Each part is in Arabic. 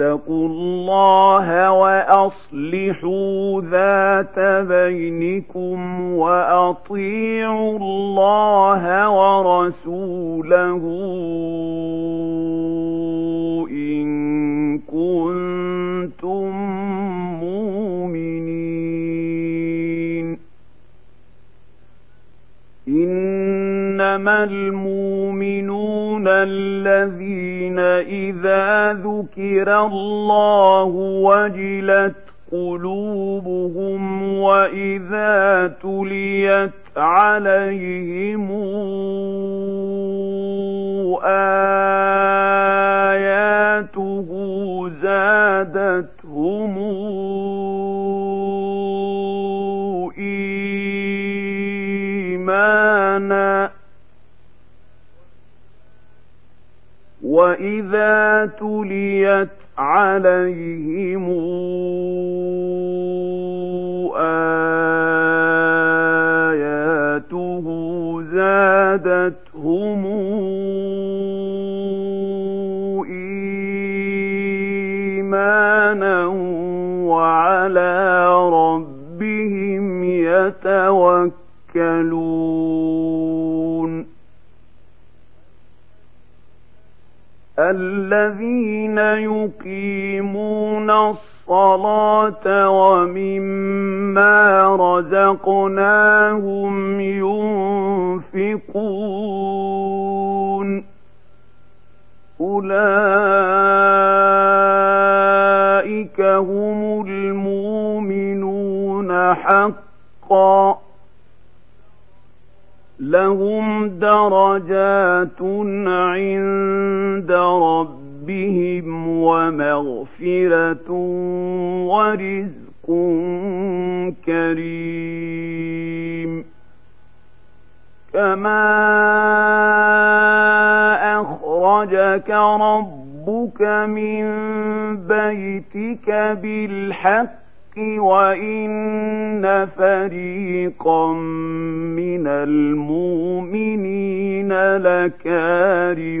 فاتقوا الله وأصلحوا ذات بينكم وأطيعوا الله ورسوله إن كنتم مؤمنين. إنما المؤمنون الذين إذا ذكر الله وجلت قلوبهم وإذا تليت عليهم آياته زادتهم إيمانا وإذا تليت عليهم الذين يقيمون الصلاة ومما رزقناهم ينفقون أولئك هم المؤمنون حقا لهم درجات عند ربهم ومغفرة ورزق كريم. كما أخرجك ربك من بيتك بالحق وإن فريقا من المؤمنين لكارهون.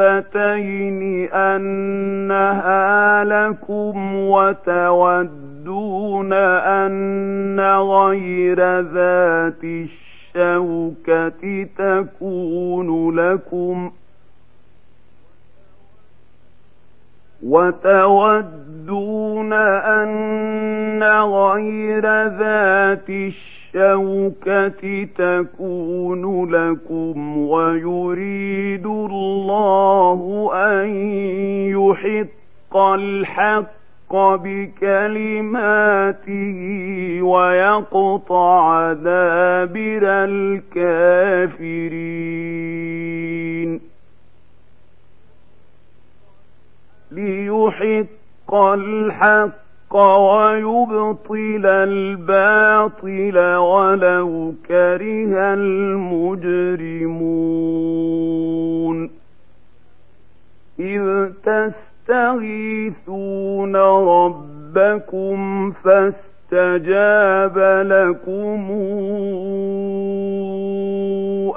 الطائفتين أنها لكم وتودون أن غير ذات الشوكة تكون لكم وتودون أن غير ذات الشوكة تكون لكم ويريد الله أن يحق الحق بكلماته ويقطع دابر الكافرين. ليحق الحق ويبطل الباطل ولو كره المجرمون. إذ تستغيثون ربكم فاستجاب لكم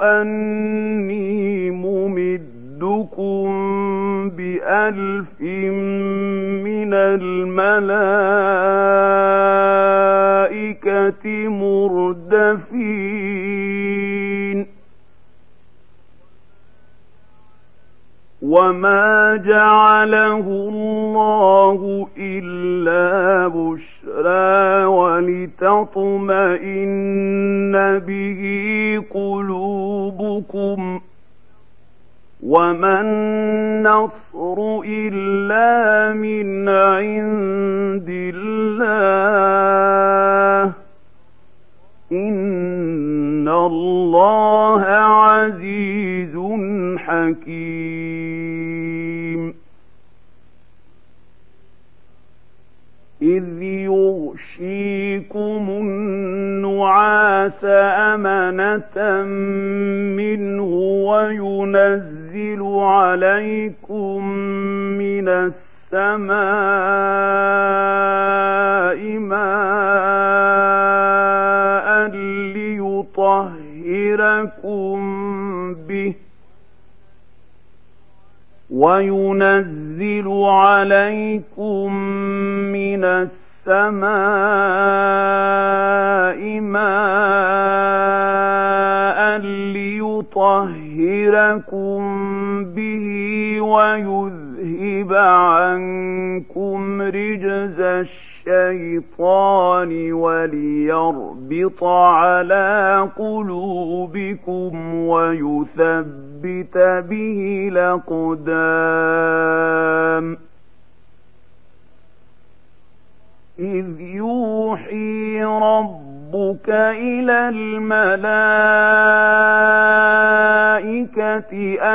أني ممدكم بألف من الملائكة مردفين وما جعله الله إلا بشرى ولتطمئن به قلوبكم وما النصر إلا من عند الله إن الله عزيز حكيم إذ يغشيكم النعاس أمنة عليكم من السماء ماء ليطهركم به وينزل عليكم من السماء ماء ليطهركم به ويذهب عنكم رجز الشيطان وليربط على قلوبكم ويثبت به الأقدام. إذ يوحي ربك إلى الملائكة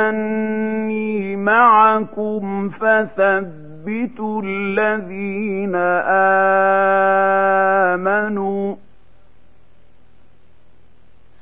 أني معكم فثبتوا الذين آمنوا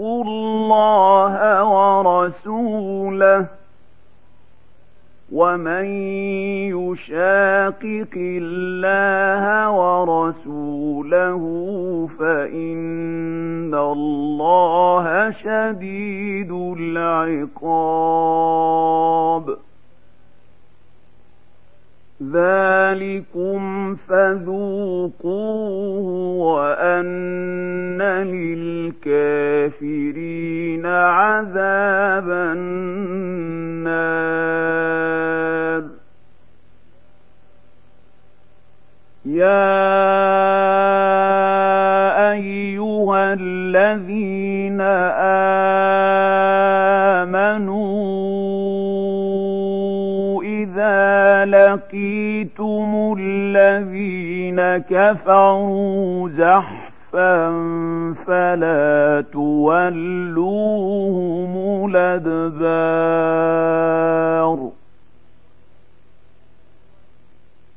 الله ورسوله ومن يشاقق الله ورسوله فإن الله شديد العقاب. ذلكم فذوقوه وأن للكافرين عذاب النار يا أيها الذين آمنوا لقيتم الذين كفروا زحفا فلا تولوهم الأدبار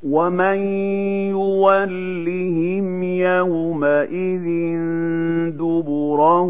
ومن يولهم يومئذ دبره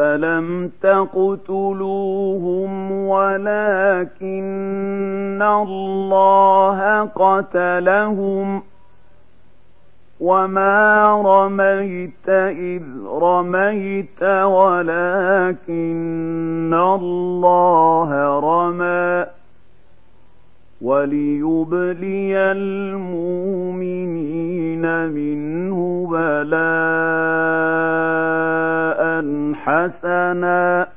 فلم تقتلوهم ولكن الله قتلهم وما رميت إذ رميت ولكن الله رمى وليبلي المؤمنين منه بلاء حسنا.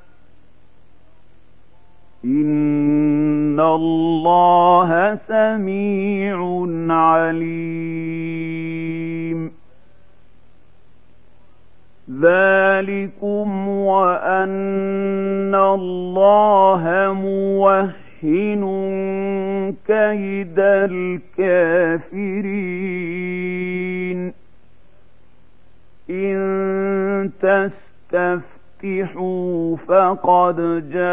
إن الله سميع عليم. ذلكم وأن الله موهن كيد الكافرين. إن تستفتحوا فقد جاءكم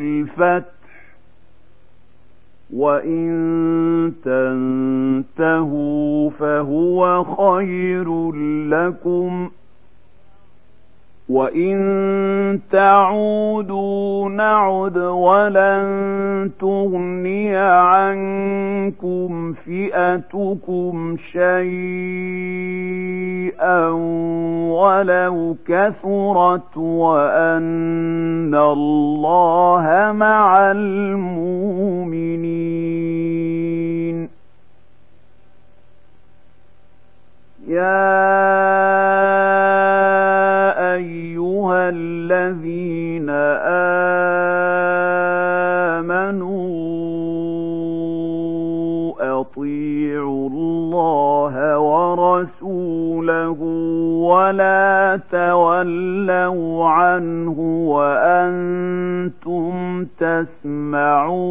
الفتح وإن تنتهوا فهو خير لكم. وإن تعودوا نعد ولن تغني عنكم فئتكم شيئا ولو كثرت وأن الله مع المؤمنين يا الذين آمنوا أطيعوا الله ورسوله ولا تولوا عنه وأنتم تسمعون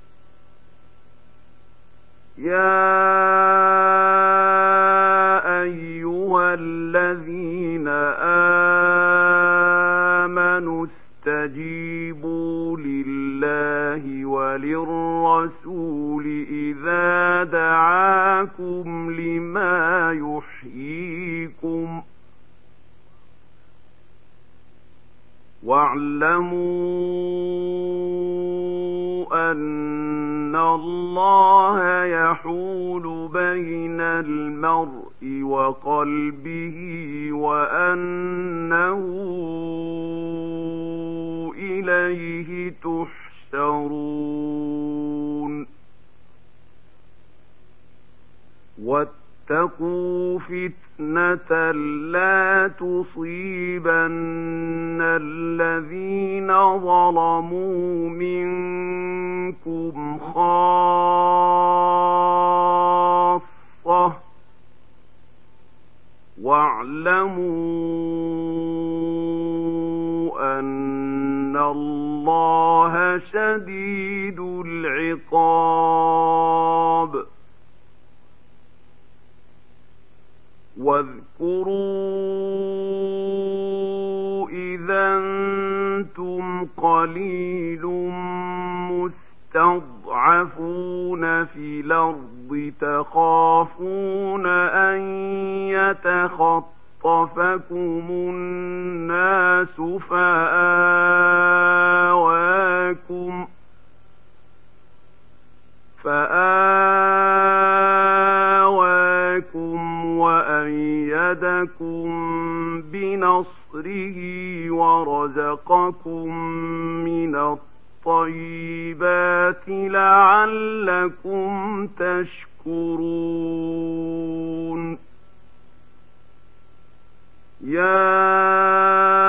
يا أيها الذين آمنوا استجيبوا لله وللرسول إذا دعاكم لما يحييكم واعلموا أن الله يحول بين المرء وقلبه وأنه إليه تحشرون واتقوا فتنة لا تصيبن الذين ظلموا منكم خاصة واعلموا أن الله شديد العقاب واذكروا إذا أنتم قليل مستضعفون في الأرض تخافون أن يتخطفكم الناس فآواكم فآواكم وأيدكم بنصره ورزقكم من الطيبات لعلكم تشكرون يا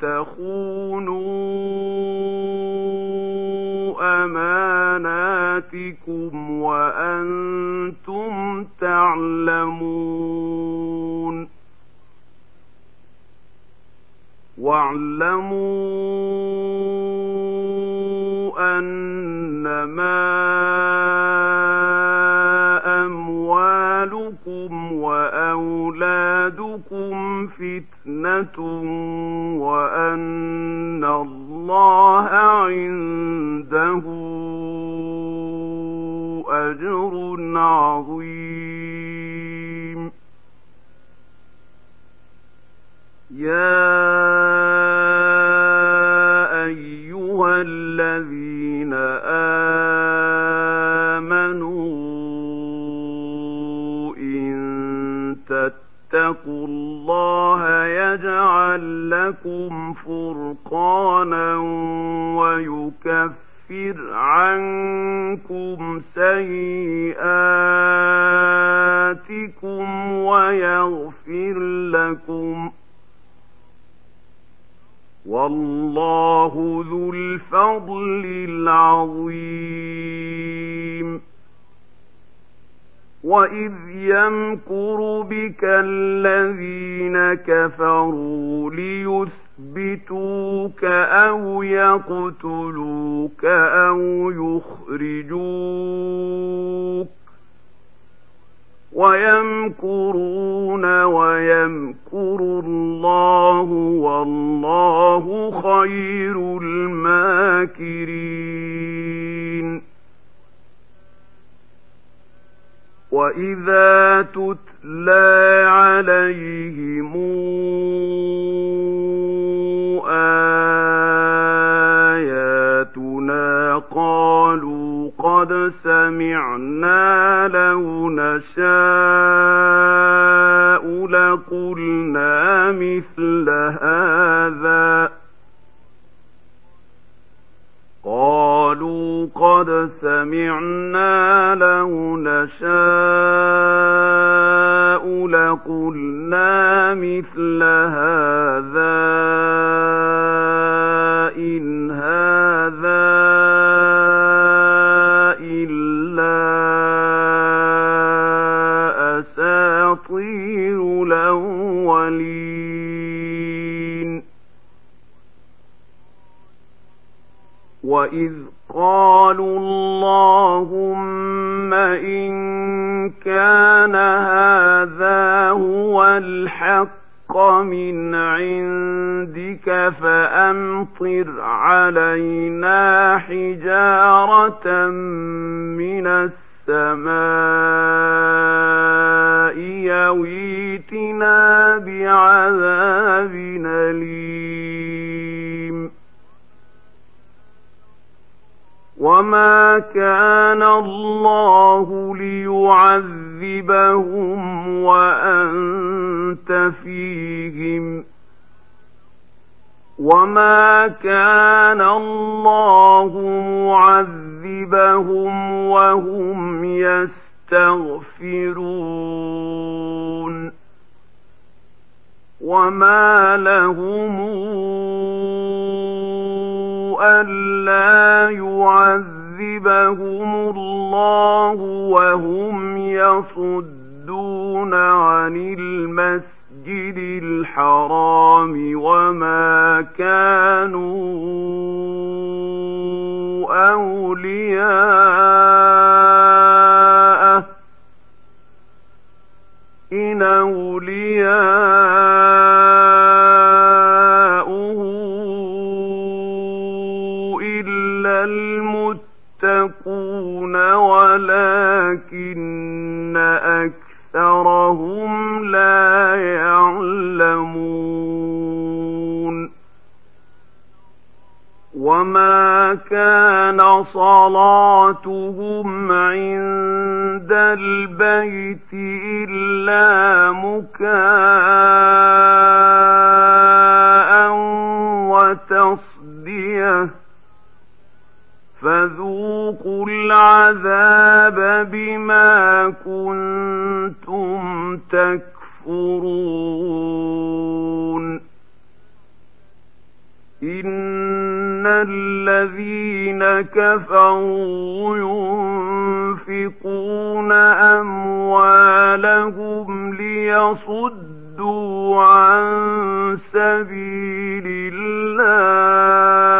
وتخونوا أماناتكم وأنتم تعلمون واعلموا أنما فتنة وأن الله عنده أجر عظيم ليعذبهم وأنت فيهم. وما كان الله معذبهم وهم يستغفرون. وما لهم ألا يعذبهم الله وهم يصدون عن المسجد الحرام وما كانوا أولياءه إن أولياؤه ولكن أكثرهم لا يعلمون. وما كان صلاتهم عند البيت إلا مكاء وتصدية. فذوقوا العذاب بما كنتم تكفرون. إن الذين كفروا ينفقون أموالهم ليصدوا عن سبيل الله.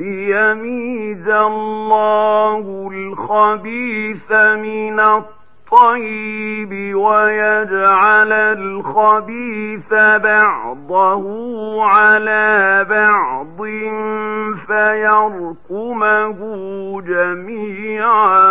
ليميز الله الخبيث من الطيب ويجعل الخبيث بعضه على بعض فيركمه جميعا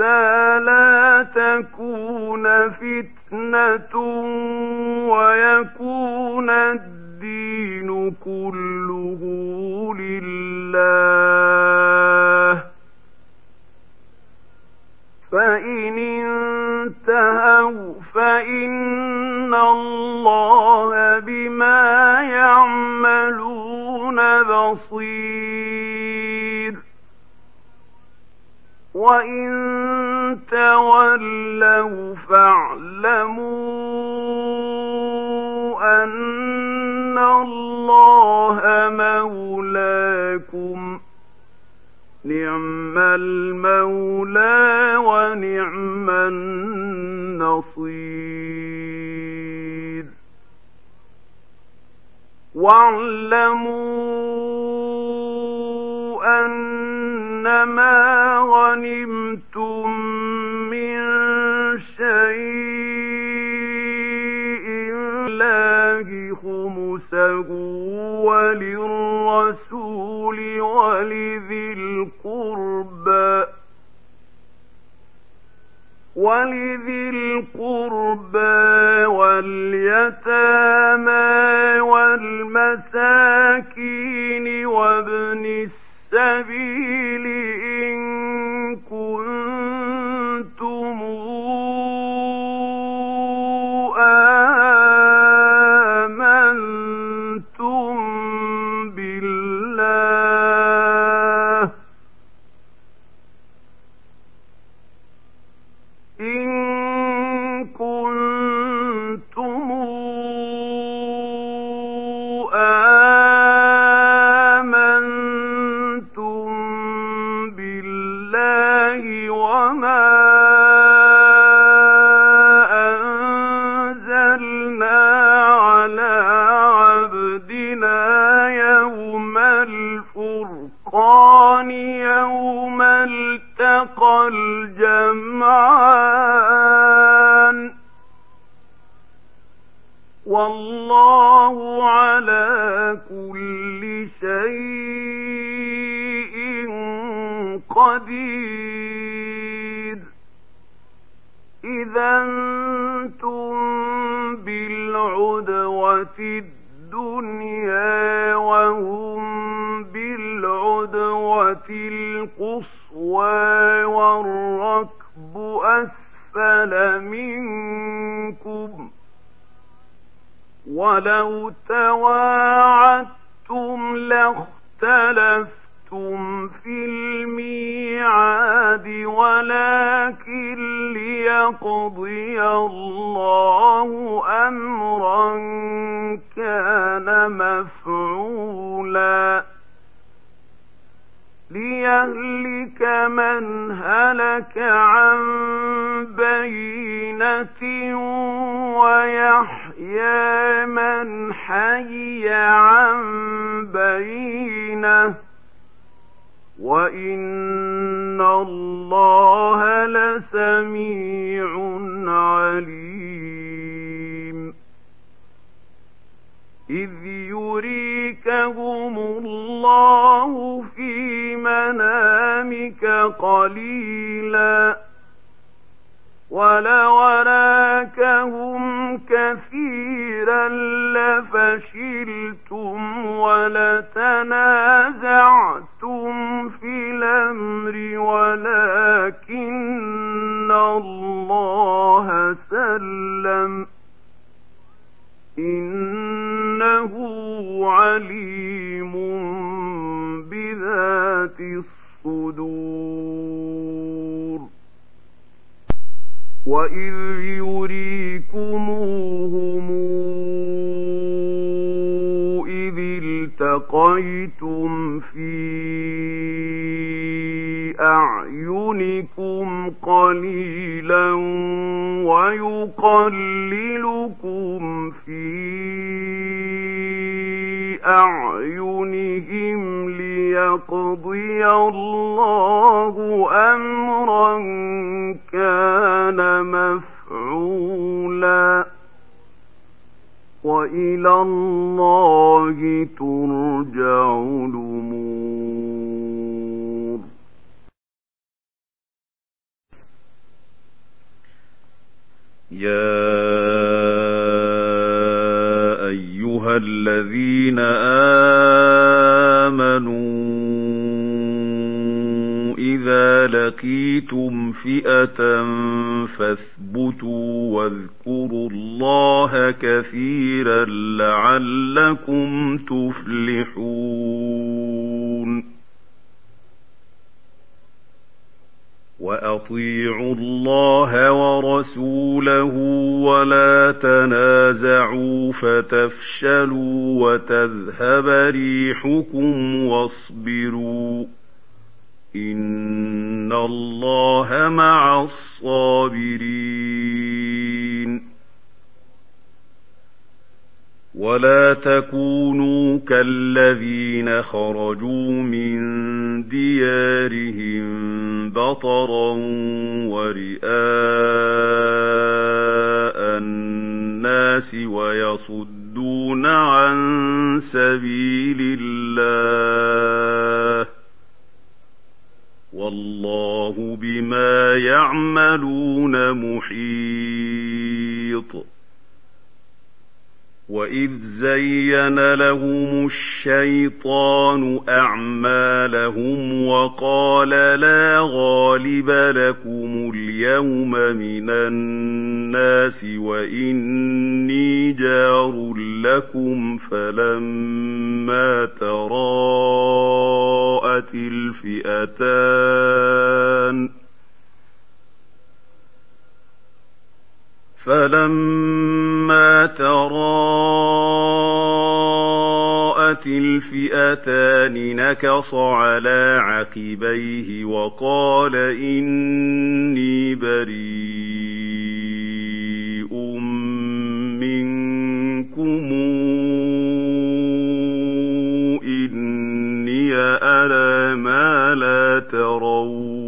لا تكون فتنة ويكون الدين كله لله فإن انتهوا فإن الله بما يعملون بصير وإن تولوا فاعلموا أن الله مولاكم نعم المولى ونعم النصير واعلموا أنما غنمتم من شيء الله خمسه وللرسول ولذي القربى ولذي القربى واليتامى والمساكين وابن السبيل ويحيى يحيى من حي عن بينه وإن الله لسميع عليم إذ يريكهم الله في منامك قليلاً ولوراكهم كثيرا لفشلتم ولتنازعتم في الأمر ولكن الله سلم. إنه عليم بذات الصدور. وإذ يريكموهم إذ التقيتم في أعينكم قليلا ويقللكم في أعينهم ليقضي الله أمرا وإلى الله ترجع الأمور. يا أيها الذين آمنوا إذا لقيتم فئة فاثبتوا واذكروا الله كثيرا لعلكم تفلحون واطيعوا الله ورسوله ولا تنازعوا فتفشلوا وتذهب ريحكم واصبروا ان الله مع الصابرين ولا تكونوا كالذين خرجوا من ديارهم بطرا ورئاء الناس ويصدون عن سبيل الله وإذ زين لهم الشيطان أعمالهم وقال لا غالب لكم اليوم من الناس وإني جار لكم فلما تراءت الفئتان فلما تراءت الفئتان نكص على عقبيه وقال إني بريء منكم إني أرى ما لا ترون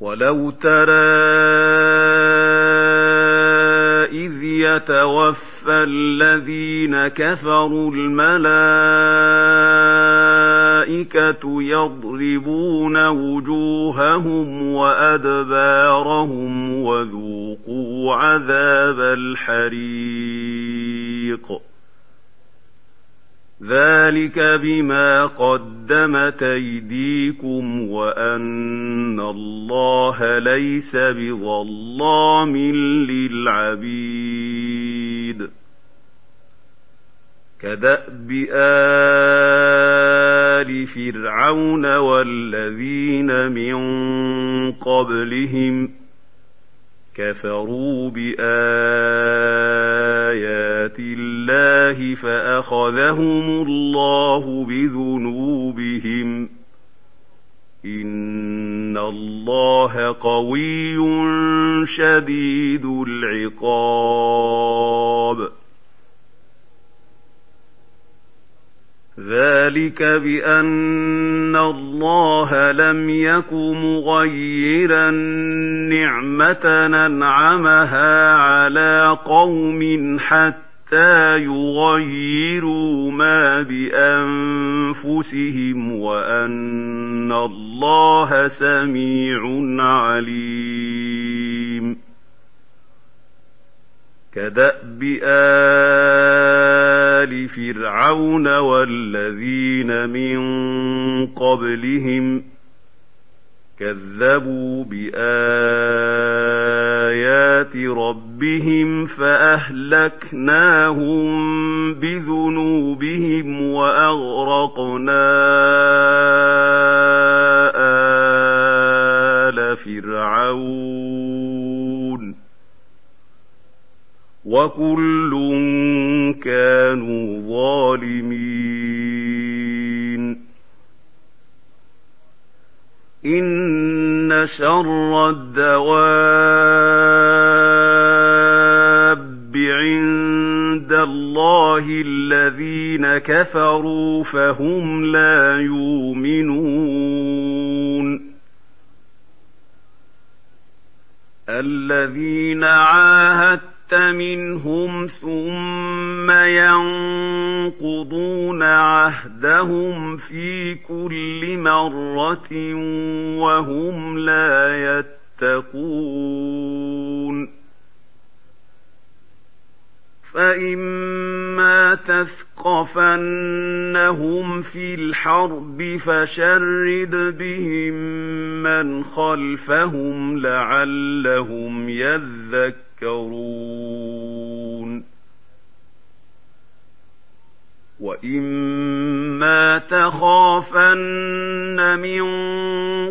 ولو ترى إذ يتوفى الذين كفروا الملائكة يضربون وجوههم وأدبارهم وذوقوا عذاب الحريق ذلك بما قدمت ايديكم وان الله ليس بظلام للعبيد كداب ال فرعون والذين من قبلهم كفروا بآيات الله فأخذهم الله بذنوبهم. إن الله قوي شديد العقاب. ذلك بأن الله لم يك مغيرا نعمة ننعمها على قوم حتى يغيروا ما بأنفسهم وأن الله سميع عليم. كدأب آل فرعون والذين من قبلهم كذبوا بآيات ربهم فأهلكناهم بذنوبهم وأغرقنا وكل كانوا ظالمين ان شر الدواب عند الله الذين كفروا فهم لا يؤمنون الذين عاهدت منهم ثم ينقضون عهدهم في كل مرة وهم لا يتقون فإما تثقفنهم في الحرب فشرد بهم من خلفهم لعلهم يذكرون. واما تخافن من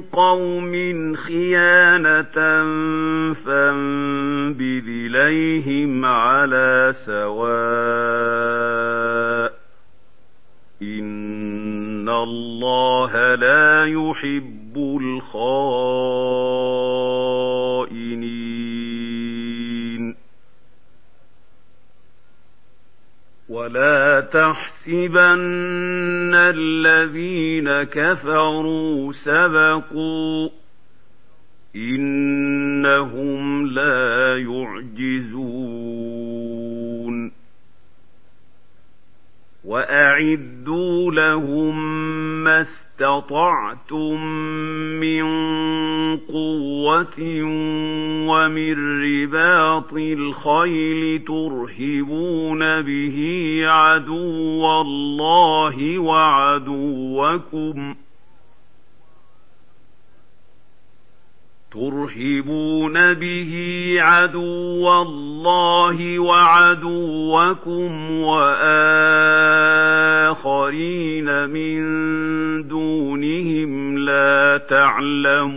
قوم خيانه فانبذ اليهم على سواء تحسبن الذين كفروا سبقوا إنهم لا يعجزون. وأعدوا لهم ما اسْتَطَعْتُم مِّن قُوَّةٍ وَمِن رِّبَاطِ الْخَيْلِ تُرْهِبُونَ. بِهِ عَدُوَّ اللَّهِ وَعَدُوَّكُمْ ۖ ترهبون به عدو الله وعدوكم وآخرين من دونهم لا تعلمونهم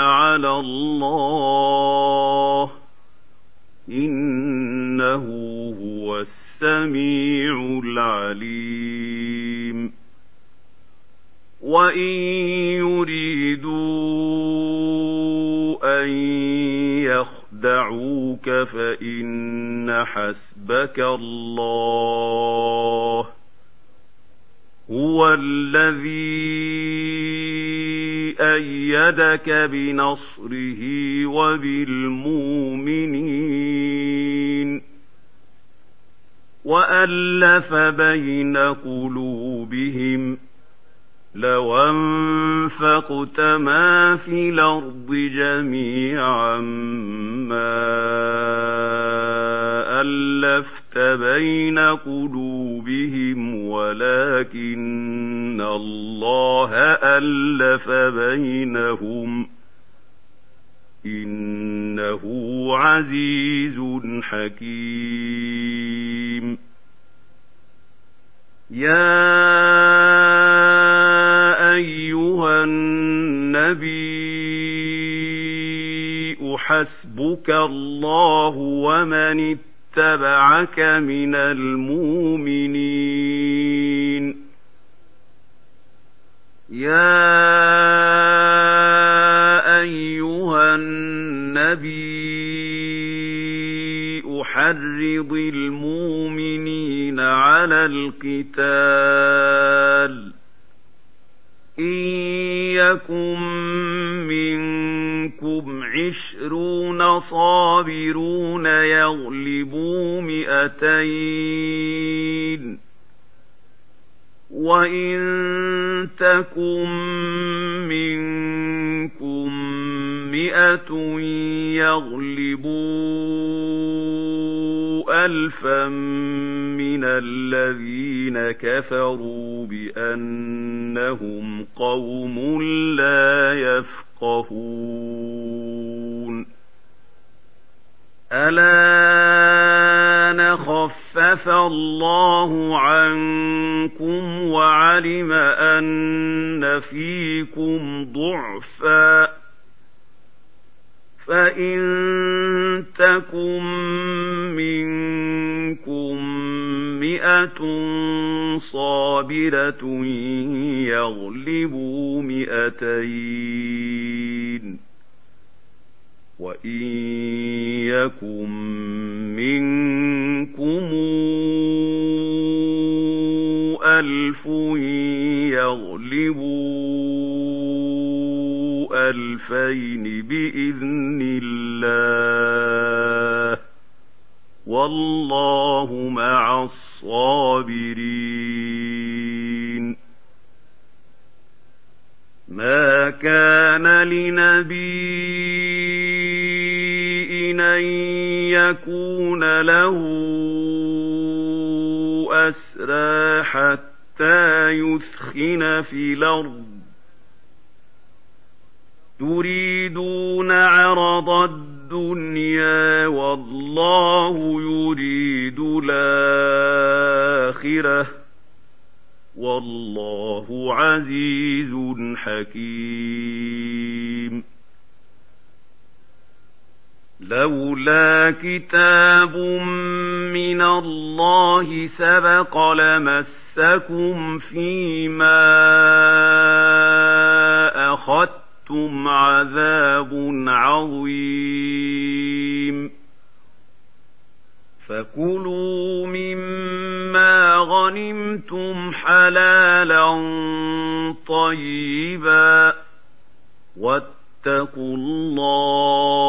على الله. إنه هو السميع العليم. وإن يريدوا أن يخدعوك فإن حسبك الله. هو الذي أيدك بنصره وبالمؤمنين وألف بين قلوبهم لو أنفقت ما في الأرض جميعا ما ألفت بين قلوبهم ولكن الله ألف بينهم إنه عزيز حكيم. يا أيها النبي حسبك الله ومن اتبعك من المؤمنين. يا أيها النبي أحرض المؤمنين على القتال. إن يكن منكم عشرون صابرون يغلبوا مئتين. وإن تكن منكم مئة يغلبوا ألفا من الذين كفروا بأنهم قوم لا يفقهون. الآن خفف الله عنكم وعلم أن فيكم ضعفا. فإن تكن منكم مئة صابرة يغلبوا مئتين وإن يكن منكم ألف يغلبوا ألفين بإذن الله والله مع الصابرين. ما كان لنبي أن يكون له أسرى حتى يثخن في الأرض تريدون عرض الدنيا والله يريد الآخرة. والله عزيز حكيم. لولا كتاب من الله سبق لمسكم فيما أخذتم عذاب عظيم فكلوا مما غنمتم حلالا طيبا واتقوا الله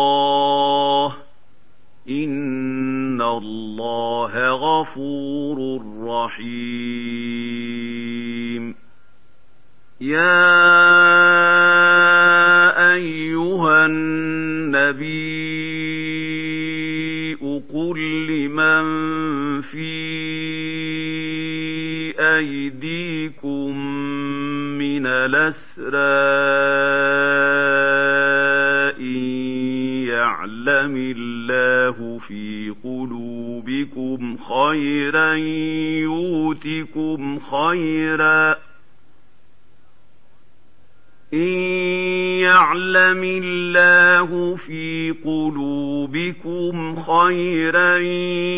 إن الله غفور رحيم يا أيها النبي قل لمن في أيديكم من الأسرى إن يعلم الله في قلوبكم خيرا يؤتكم خيرا إن يعلم الله في قلوبكم خيرا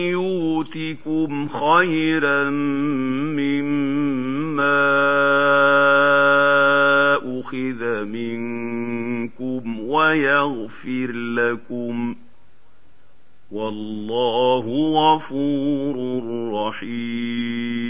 يؤتكم خيرا مما أخذ منكم ويغفر لكم والله غفور رحيم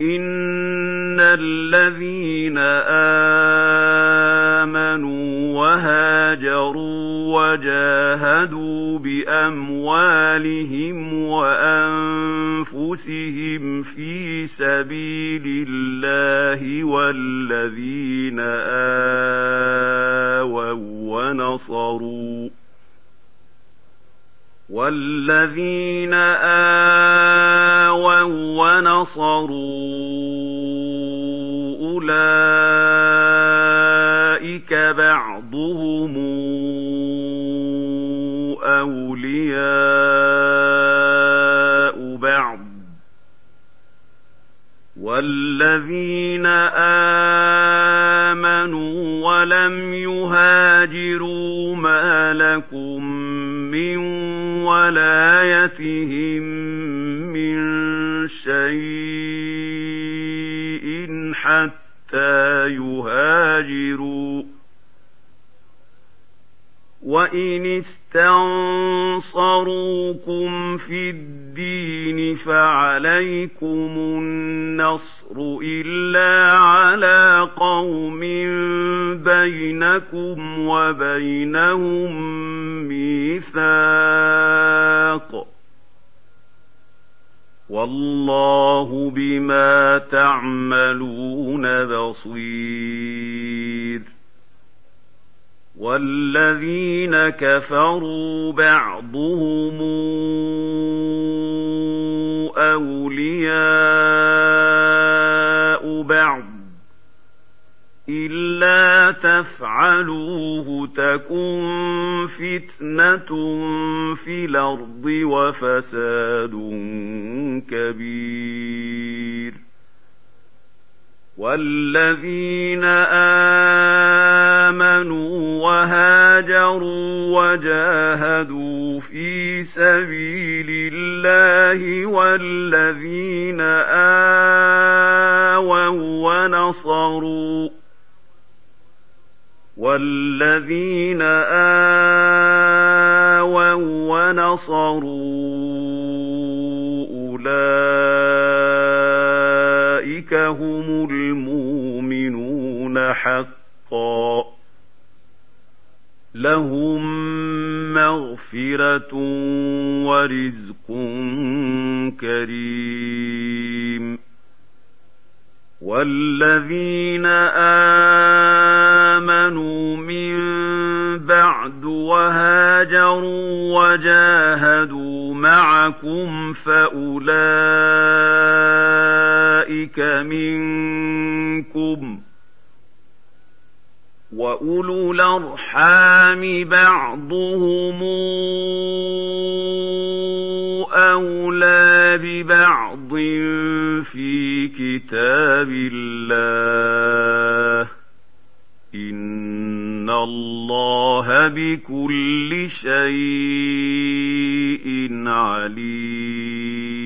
إن الذين آمنوا وهاجروا وجاهدوا بأموالهم وأنفسهم في سبيل الله والذين آووا ونصروا والذين آووا ونصروا أولئك بعضهم أولياء بعض والذين آمنوا ولم يهاجروا ما لكم ولايتهم من شيء حتى يهاجروا. وإن استنصروكم في الدين فعليكم النصر إلا على قوم بينكم وبينهم ميثاق والله بما تعملون بصير والذين كفروا بعضهم أولياء بعض إلا تفعلوه تكن فتنة في الأرض وفساد كبير والذين آمنوا وهاجروا وجاهدوا في سبيل الله والذين آووا ونصروا والذين آووا ونصروا أولئك هم المؤمنون حقا لهم مغفرة ورزق كريم والذين آمنوا من بعد وهاجروا وجاهدوا معكم فأولئك منكم وأولو الأرحام بعضهم أولى ببعض عرض في كتاب الله إن الله بكل شيء عليم